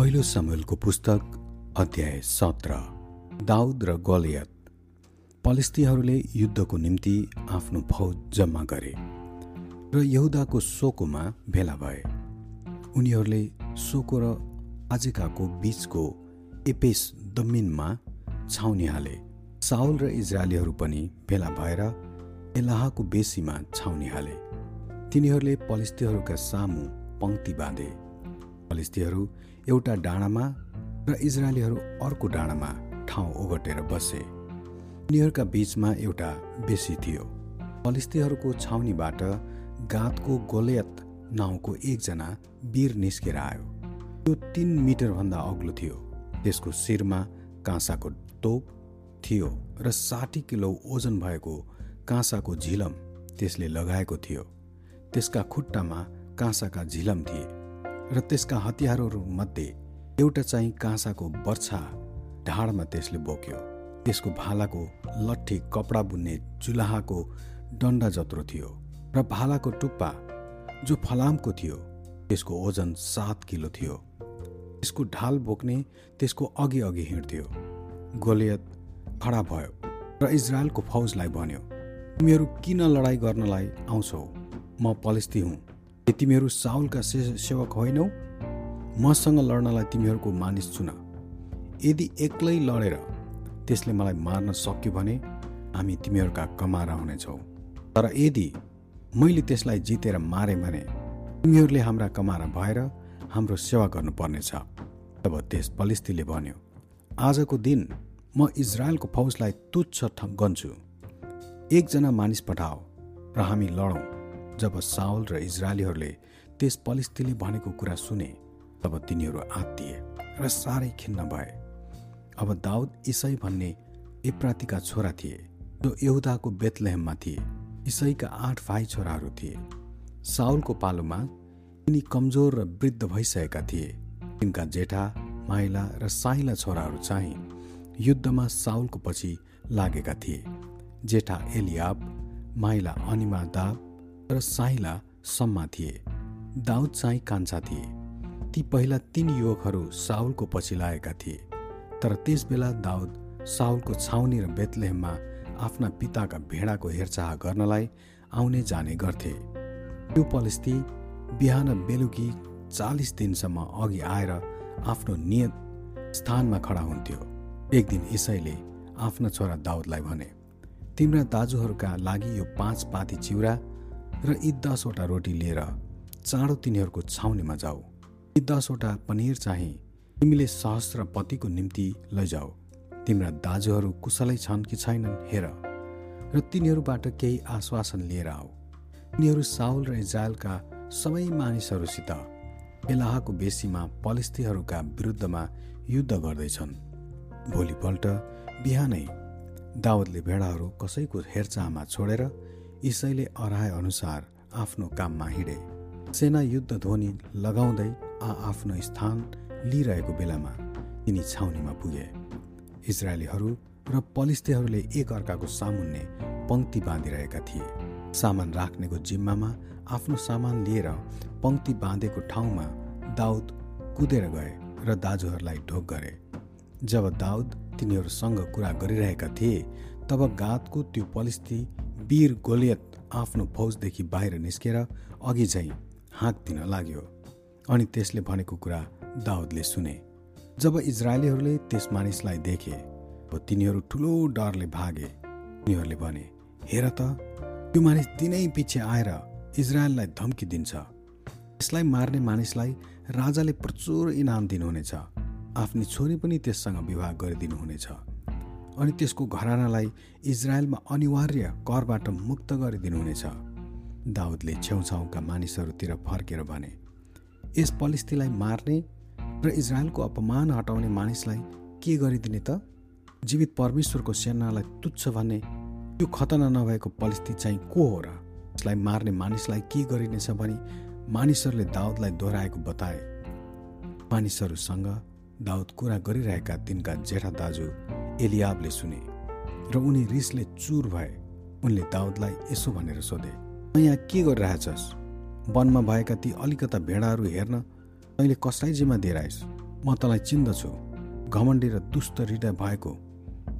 पहिलो समूहको पुस्तक अध्याय सत्र दाउद र गलियत। पलिस्तीहरूले युद्धको निम्ति आफ्नो फौज जम्मा गरे र यहुदाको सोकोमा भेला भए। उनीहरूले सोको र आजिकाको बीचको एपेस दमिनमा छाउनी हाले। साउल र इजरायलीहरू पनि भेला भएर एलाहाको बेसीमा छाउनी हाले। तिनीहरूले पलिस्तीहरूका सामु पङ्क्ति बाँधे। फलिस्तीहरू एउटा डाँडामा र इजरायलीहरू अर्को डाँडामा ठाउँ ओगटेर बसे। यिनीहरूका बीचमा एउटा बेसी थियो। फलिस्तीहरूको छाउनीबाट गातको गोलेयत नाउँको एकजना वीर निस्केर आयो। त्यो तिन मिटरभन्दा अग्लो थियो। त्यसको शिरमा काँसाको तोप थियो र साठी किलो ओजन भएको काँसाको झिलम त्यसले लगाएको थियो। त्यसका खुट्टामा काँसाका झिलम थिए। र त्यसका हतियारहरूमध्ये एउटा चाहिँ काँसाको वर्छा ढाडमा त्यसले बोक्यो। त्यसको भालाको लट्ठी कपडा बुन्ने चुलाहाको डन्डा जत्रो थियो र भालाको टुप्पा जो फलामको थियो त्यसको ओजन सात किलो थियो। त्यसको ढाल बोक्ने त्यसको अघि अघि हिँड्थ्यो गोलियत खडा भयो र इजरायलको फौजलाई भन्यो तिमीहरू किन लडाइँ गर्नलाई आउँछौ? म पलिस्ती हुँ। तिमीहरू साउलका से सेवक होइनौ मसँग लड्नलाई तिमीहरूको मानिस चुन यदि एक्लै लडेर त्यसले मलाई मार्न सक्यो भने हामी तिमीहरूका कमारा हुनेछौ। तर यदि मैले त्यसलाई जितेर मारेँ भने तिमीहरूले हाम्रा कमारा भएर हाम्रो सेवा गर्नुपर्नेछ। तब त्यस पलिस्तीले भन्यो आजको दिन म इजरायलको फौजलाई तुच्छ गन्छु। एकजना मानिस पठाओ र हामी लडौँ। जब साउल र इजरायलीहरूले त्यस पलिस्तीले भनेको कुरा सुने तब तिनीहरू आत्तिए र साह्रै खिन्न भए। अब दाउद इसाई भन्ने इप्रातिका छोरा थिए जो यहुदाको बेतलेहममा थिए। इसाईका आठ भाइ छोराहरू थिए। साउलको पालोमा तिनी कमजोर र वृद्ध भइसकेका थिए। तिनका जेठा माइला र साइला छोराहरू चाहिँ युद्धमा साउलको पछि लागेका थिए। जेठा एलियाब माइला अनिमा दाब र साइला सम्मा थिए। दाउद चाहिँ कान्छा थिए। ती पहिला तीन युवकहरू साउलको पछि लागेका थिए। तर त्यस बेला दाउद साउलको छाउनी र बेतलेहममा आफ्ना पिताका भेडाको हेरचाह गर्नलाई आउने जाने गर्थे। त्यो पलिस्ती बिहान बेलुकी चालिस दिनसम्म अघि आएर आफ्नो नियत स्थानमा खडा हुन्थ्यो। एक दिन इसैले आफ्ना छोरा दाउदलाई भने तिम्रा दाजुहरूका लागि यो पाँच पाती चिउरा र यी दसवटा रोटी लिएर चाँडो तिनीहरूको छाउनीमा जाऊ। यी दसवटा पनिर चाहिँ तिमीले सहस्र पतिको निम्ति लैजाऊ। तिम्रा दाजुहरू कुशलै छन् कि छैनन् हेर। र तिनीहरूबाट केही आश्वासन लिएर आऊ। तिनीहरू साउल र इजरायलका सबै मानिसहरूसित एलाहको बेसीमा पलिस्तीहरूका विरुद्धमा युद्ध गर्दैछन्। भोलिपल्ट बिहानै दाउदले भेडाहरू कसैको हेरचाहमा छोडेर इसैले अनुसार आफ्नो काममा हिँडे। सेना युद्ध ध्वनि लगाउँदै आ आफ्नो स्थान लिइरहेको बेलामा तिनी छाउनीमा पुगे। इजरायलीहरू र पलिस्तेहरूले एक अर्काको सामुन्ने पङ्क्ति बाँधिरहेका थिए। सामान राख्नेको जिम्मामा आफ्नो सामान लिएर पङ्क्ति बाँधेको ठाउँमा दाउद कुदेर गए र दाजुहरूलाई ढोक गरे। जब दाउद तिनीहरूसँग कुरा गरिरहेका थिए तब गातको त्यो पलिस्ती वीर गोलियत आफ्नो फौजदेखि बाहिर निस्केर अघि झैँ हाँक दिन लाग्यो अनि त्यसले भनेको कुरा दाउदले सुने। जब इजरायलीहरूले त्यस मानिसलाई देखे तिनीहरू ठुलो डरले भागे उनीहरूले भने हेर त त्यो मानिस दिनै पछि आएर इजरायललाई धम्की दिन्छ। यसलाई मार्ने मानिसलाई राजाले प्रचुर इनाम दिनुहुनेछ। आफ्नी छोरी पनि त्यससँग विवाह गरिदिनुहुनेछ। अनि त्यसको घरानालाई इजरायलमा अनिवार्य करबाट मुक्त गरिदिनुहुनेछ। दाउदले छेउछाउका मानिसहरूतिर फर्केर भने यस पलिस्तीलाई मार्ने र इजरायलको अपमान हटाउने मानिसलाई के गरिदिने त? जीवित परमेश्वरको सेनालाई तुच्छ भन्ने त्यो खतना नभएको पलिस्ती चाहिँ को हो र? यसलाई मार्ने मानिसलाई के गरिनेछ भने मानिसहरूले दाउदलाई दोहोऱ्याएको बताए। मानिसहरूसँग दाउद कुरा गरिरहेका तिनका जेठा दाजु एलियाबले सुने र उनी रिसले चुर भए। उनले दाउदलाई यसो भनेर सोधे यहाँ के गरिरहेछस्? वनमा भएका ती अलिकता भेडाहरू हेर्न तैँले कसलाई जिम्मा दिएर आइस् म तँलाई चिन्दछु। घमण्डी र दुष्ट हृदय भएको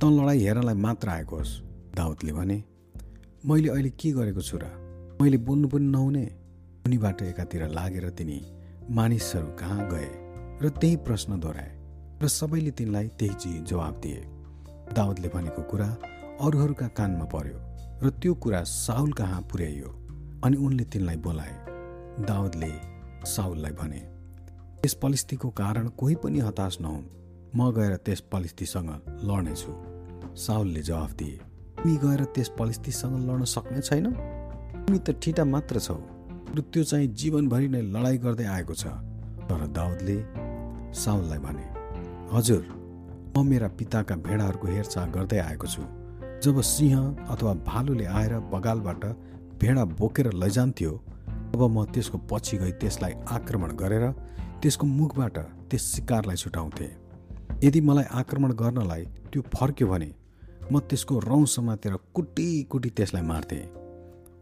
तँ लडाइँ हेर्नलाई मात्र आएको होस्। दाउदले भने मैले अहिले के गरेको छु र? मैले बोल्नु पनि नहुने? उनीबाट एकातिर लागेर तिनी मानिसहरू कहाँ गए र त्यही प्रश्न दोहोऱ्याए र सबैले तिनलाई त्यही जवाब दिए। दाउदले भनेको कुरा अरूहरूका कानमा पर्यो र त्यो कुरा साउल कहाँ पुर्याइयो अनि उनले तिनलाई बोलाए। दाउदले साउललाई भने त्यस पलिस्तीको कारण कोही पनि हताश नहुन्। म गएर त्यस पलिस्तीसँग लड्नेछु साउलले जवाफ दिए तिमी गएर त्यस पलिस्तीसँग लड्न सक्ने छैन? तिमी त ठिटा मात्र छौ र त्यो चाहिँ जीवनभरि नै लडाइँ गर्दै आएको छ। तर दाउदले साउललाई भने हजुर म मेरा पिताका भेडाहरूको हेरचाह गर्दै आएको छु। जब सिंह अथवा भालुले आएर बगालबाट भेडा बोकेर लैजान्थ्यो अब म त्यसको पछि गई त्यसलाई आक्रमण गरेर त्यसको मुखबाट त्यस शिकारलाई छुटाउँथेँ। यदि मलाई आक्रमण गर्नलाई त्यो फर्क्यो भने म त्यसको रौँ समातेर कुटी कुटी त्यसलाई मार्थेँ।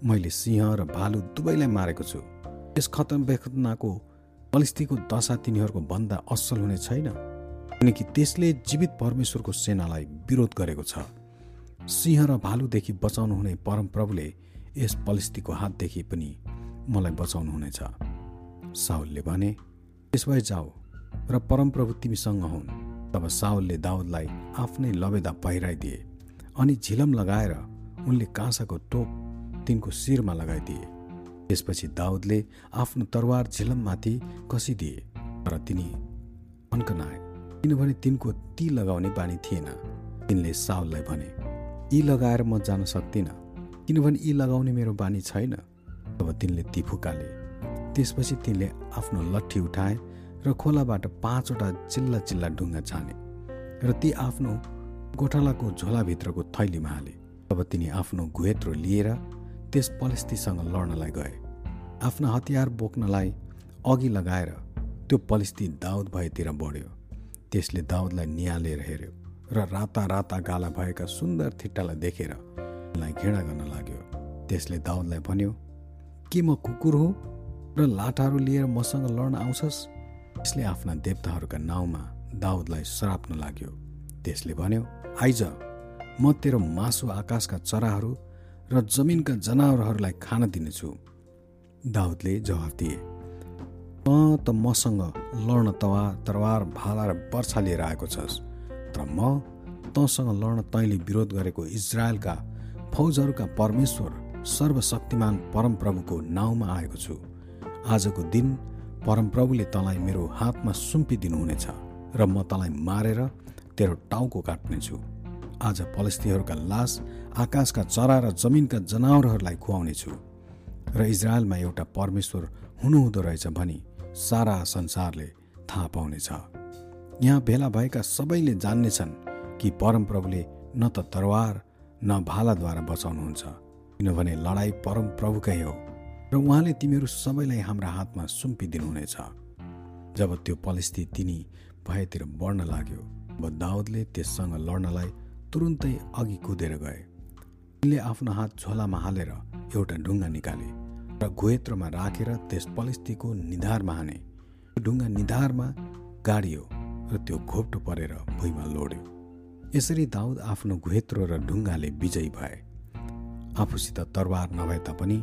मैले सिंह र भालु दुवैलाई मारेको छु। यस खतम बेखतनाको पलिस्तीको दशा तिनीहरूको भन्दा असल हुने छैन। किनकि त्यसले जीवित परमेश्वरको सेनालाई विरोध गरेको छ। सिंह र भालुदेखि बचाउनु हुने परमप्रभुले यस पलिस्तीको हातदेखि पनि मलाई बचाउनु हुनेछ। साउलले भने त्यस भए जाऊ र परमप्रभु तिमीसँग हुन्। तब साउलले दाउदलाई आफ्नै लबेदा पहिराइदिए अनि झिलम लगाएर उनले काँसाको टोप तिनको शिरमा लगाइदिए। त्यसपछि दाउदले आफ्नो तरवार झिलममाथि कसिदिए तर तिनी अन्कनाए। किनभने तिनको ती लगाउने बानी थिएन। तिनले साउललाई भने यी लगाएर म जान सक्दिनँ किनभने यी लगाउने मेरो बानी छैन। अब तिनले ती फुकाले। त्यसपछि तिनले आफ्नो लट्ठी उठाए र खोलाबाट पाँचवटा चिल्ला चिल्ला ढुङ्गा छाने र ती आफ्नो गोठालाको झोलाभित्रको थैलीमा हाले अब तिनी आफ्नो घुहेत्रो लिएर त्यस पलिस्तीसँग लड्नलाई गए। आफ्नो हतियार बोक्नलाई अघि लगाएर त्यो पलिस्ती दाउद भएतिर बढ्यो। त्यसले दाउदलाई निहालेर हेऱ्यो र राता राता गाला भएका सुन्दर थिट्टालाई देखेर उनलाई घृणा गर्न लाग्यो। त्यसले दाउदलाई भन्यो के म कुकुर हुँ र लाटाहरू लिएर मसँग लड्न आउँछस्? त्यसले आफ्ना देवताहरूका नाउँमा दाउदलाई सराप्न लाग्यो। त्यसले भन्यो आइज म तेरो मासु आकाशका चराहरू र जमिनका जनावरहरूलाई खान दिनेछु। दाउदले जवाफ दिए त त मसँग लड्न तवा तरवार भाला र वर्षा लिएर आएको छस्। तर म तँसँग लड्न तैँले विरोध गरेको इजरायलका फौजहरूका परमेश्वर सर्वशक्तिमान परमप्रभुको नाउँमा आएको छु। आजको दिन परमप्रभुले तँलाई मेरो हातमा सुम्पिदिनुहुनेछ र म तँलाई मारेर तेरो टाउको काट्नेछु। आज पलस्तीहरूका लास आकाशका चरा र जमिनका जनावरहरूलाई खुवाउनेछु। र इजरायलमा एउटा परमेश्वर हुनुहुँदो रहेछ भनी सारा संसारले थाहा पाउनेछ। यहाँ भेला भएका सबैले जान्नेछन् कि परमप्रभुले न त तरवार न भालाद्वारा बचाउनुहुन्छ किनभने लडाइँ परमप्रभुकै हो र उहाँले तिमीहरू सबैलाई हाम्रा हातमा सुम्पिदिनुहुनेछ। जब त्यो पलिस्ती तिनी भएतिर बढ्न लाग्यो अब दाउदले त्यससँग लड्नलाई तुरुन्तै अघि कुदेर गए। तिनले आफ्नो हात झोलामा हालेर एउटा ढुङ्गा निकाले। र घुएत्रोमा राखेर त्यस पलिस्तीको निधारमा हाने। ढुङ्गा निधारमा गाडियो र त्यो घोप्टो परेर भुइँमा लोड्यो। यसरी दाउद आफ्नो घुहेत्रो र ढुङ्गाले विजयी भए। आफूसित तरवार नभए तापनि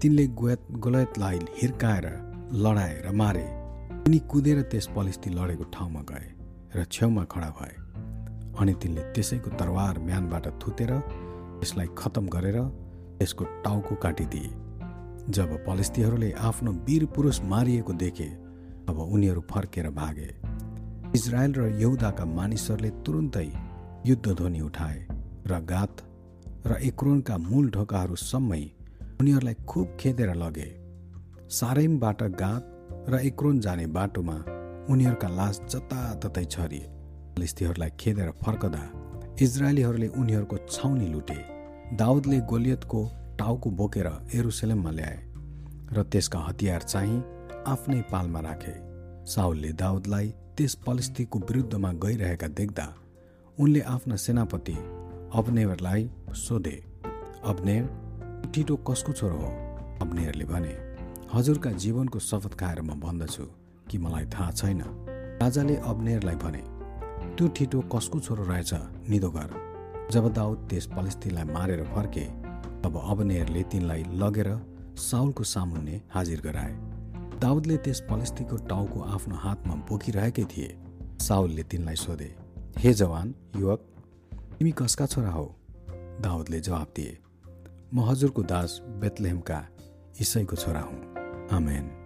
तिनले गोयत गोलयतलाई हिर्काएर लडाए र मारे। तिनी कुदेर त्यस पलिस्ती लडेको ठाउँमा गए र छेउमा खडा भए। अनि तिनले त्यसैको तरवार म्यानबाट थुतेर त्यसलाई खतम गरेर त्यसको टाउको काटिदिए। जब पलिस्तीहरूले आफ्नो वीर पुरुष मारिएको देखे अब उनीहरू फर्केर भागे। इजरायल र यहुदाका मानिसहरूले तुरुन्तै युद्ध ध्वनि उठाए र गात र एक्रोनका मूल ढोकाहरूसम्मै उनीहरूलाई खुब खेदेर लगे। सारेमबाट गात र एक्रोन जाने बाटोमा उनीहरूका लास जताततै छरिए। फलिस्तीहरूलाई खेदेर फर्कदा इजरायलीहरूले उनीहरूको छाउनी लुटे। दाउदले गोलियतको टाउको बोकेर एरुसलेममा ल्याए र त्यसका हतियार चाहिँ आफ्नै पालमा राखे। साउलले दाउदलाई त्यस पलिस्तीको विरुद्धमा गइरहेका देख्दा उनले आफ्ना सेनापति अब्नेरलाई सोधे अब्नेर टिटो कसको छोरो हो? अब्नेरले भने हजुरका जीवनको शपथ खाएर म भन्दछु कि मलाई थाहा छैन। राजाले अब्नेरलाई भने त्यो ठिटो कसको छोरो रहेछ? निदो गर। जब दाउद त्यस पलिस्तीलाई मारेर फर्के तब अबनेरले तिनलाई लगेर साउलको सामुन्ने हाजिर गराए। दाउदले त्यस पलिस्तीको टाउको आफ्नो हातमा बोकिरहेकै थिए। साउलले तिनलाई सोधे हे जवान युवक तिमी कसका छोरा हौ? दाउदले जवाब दिए म हजुरको दास बेतलेहमका इसैको छोरा हुँ। आमेन।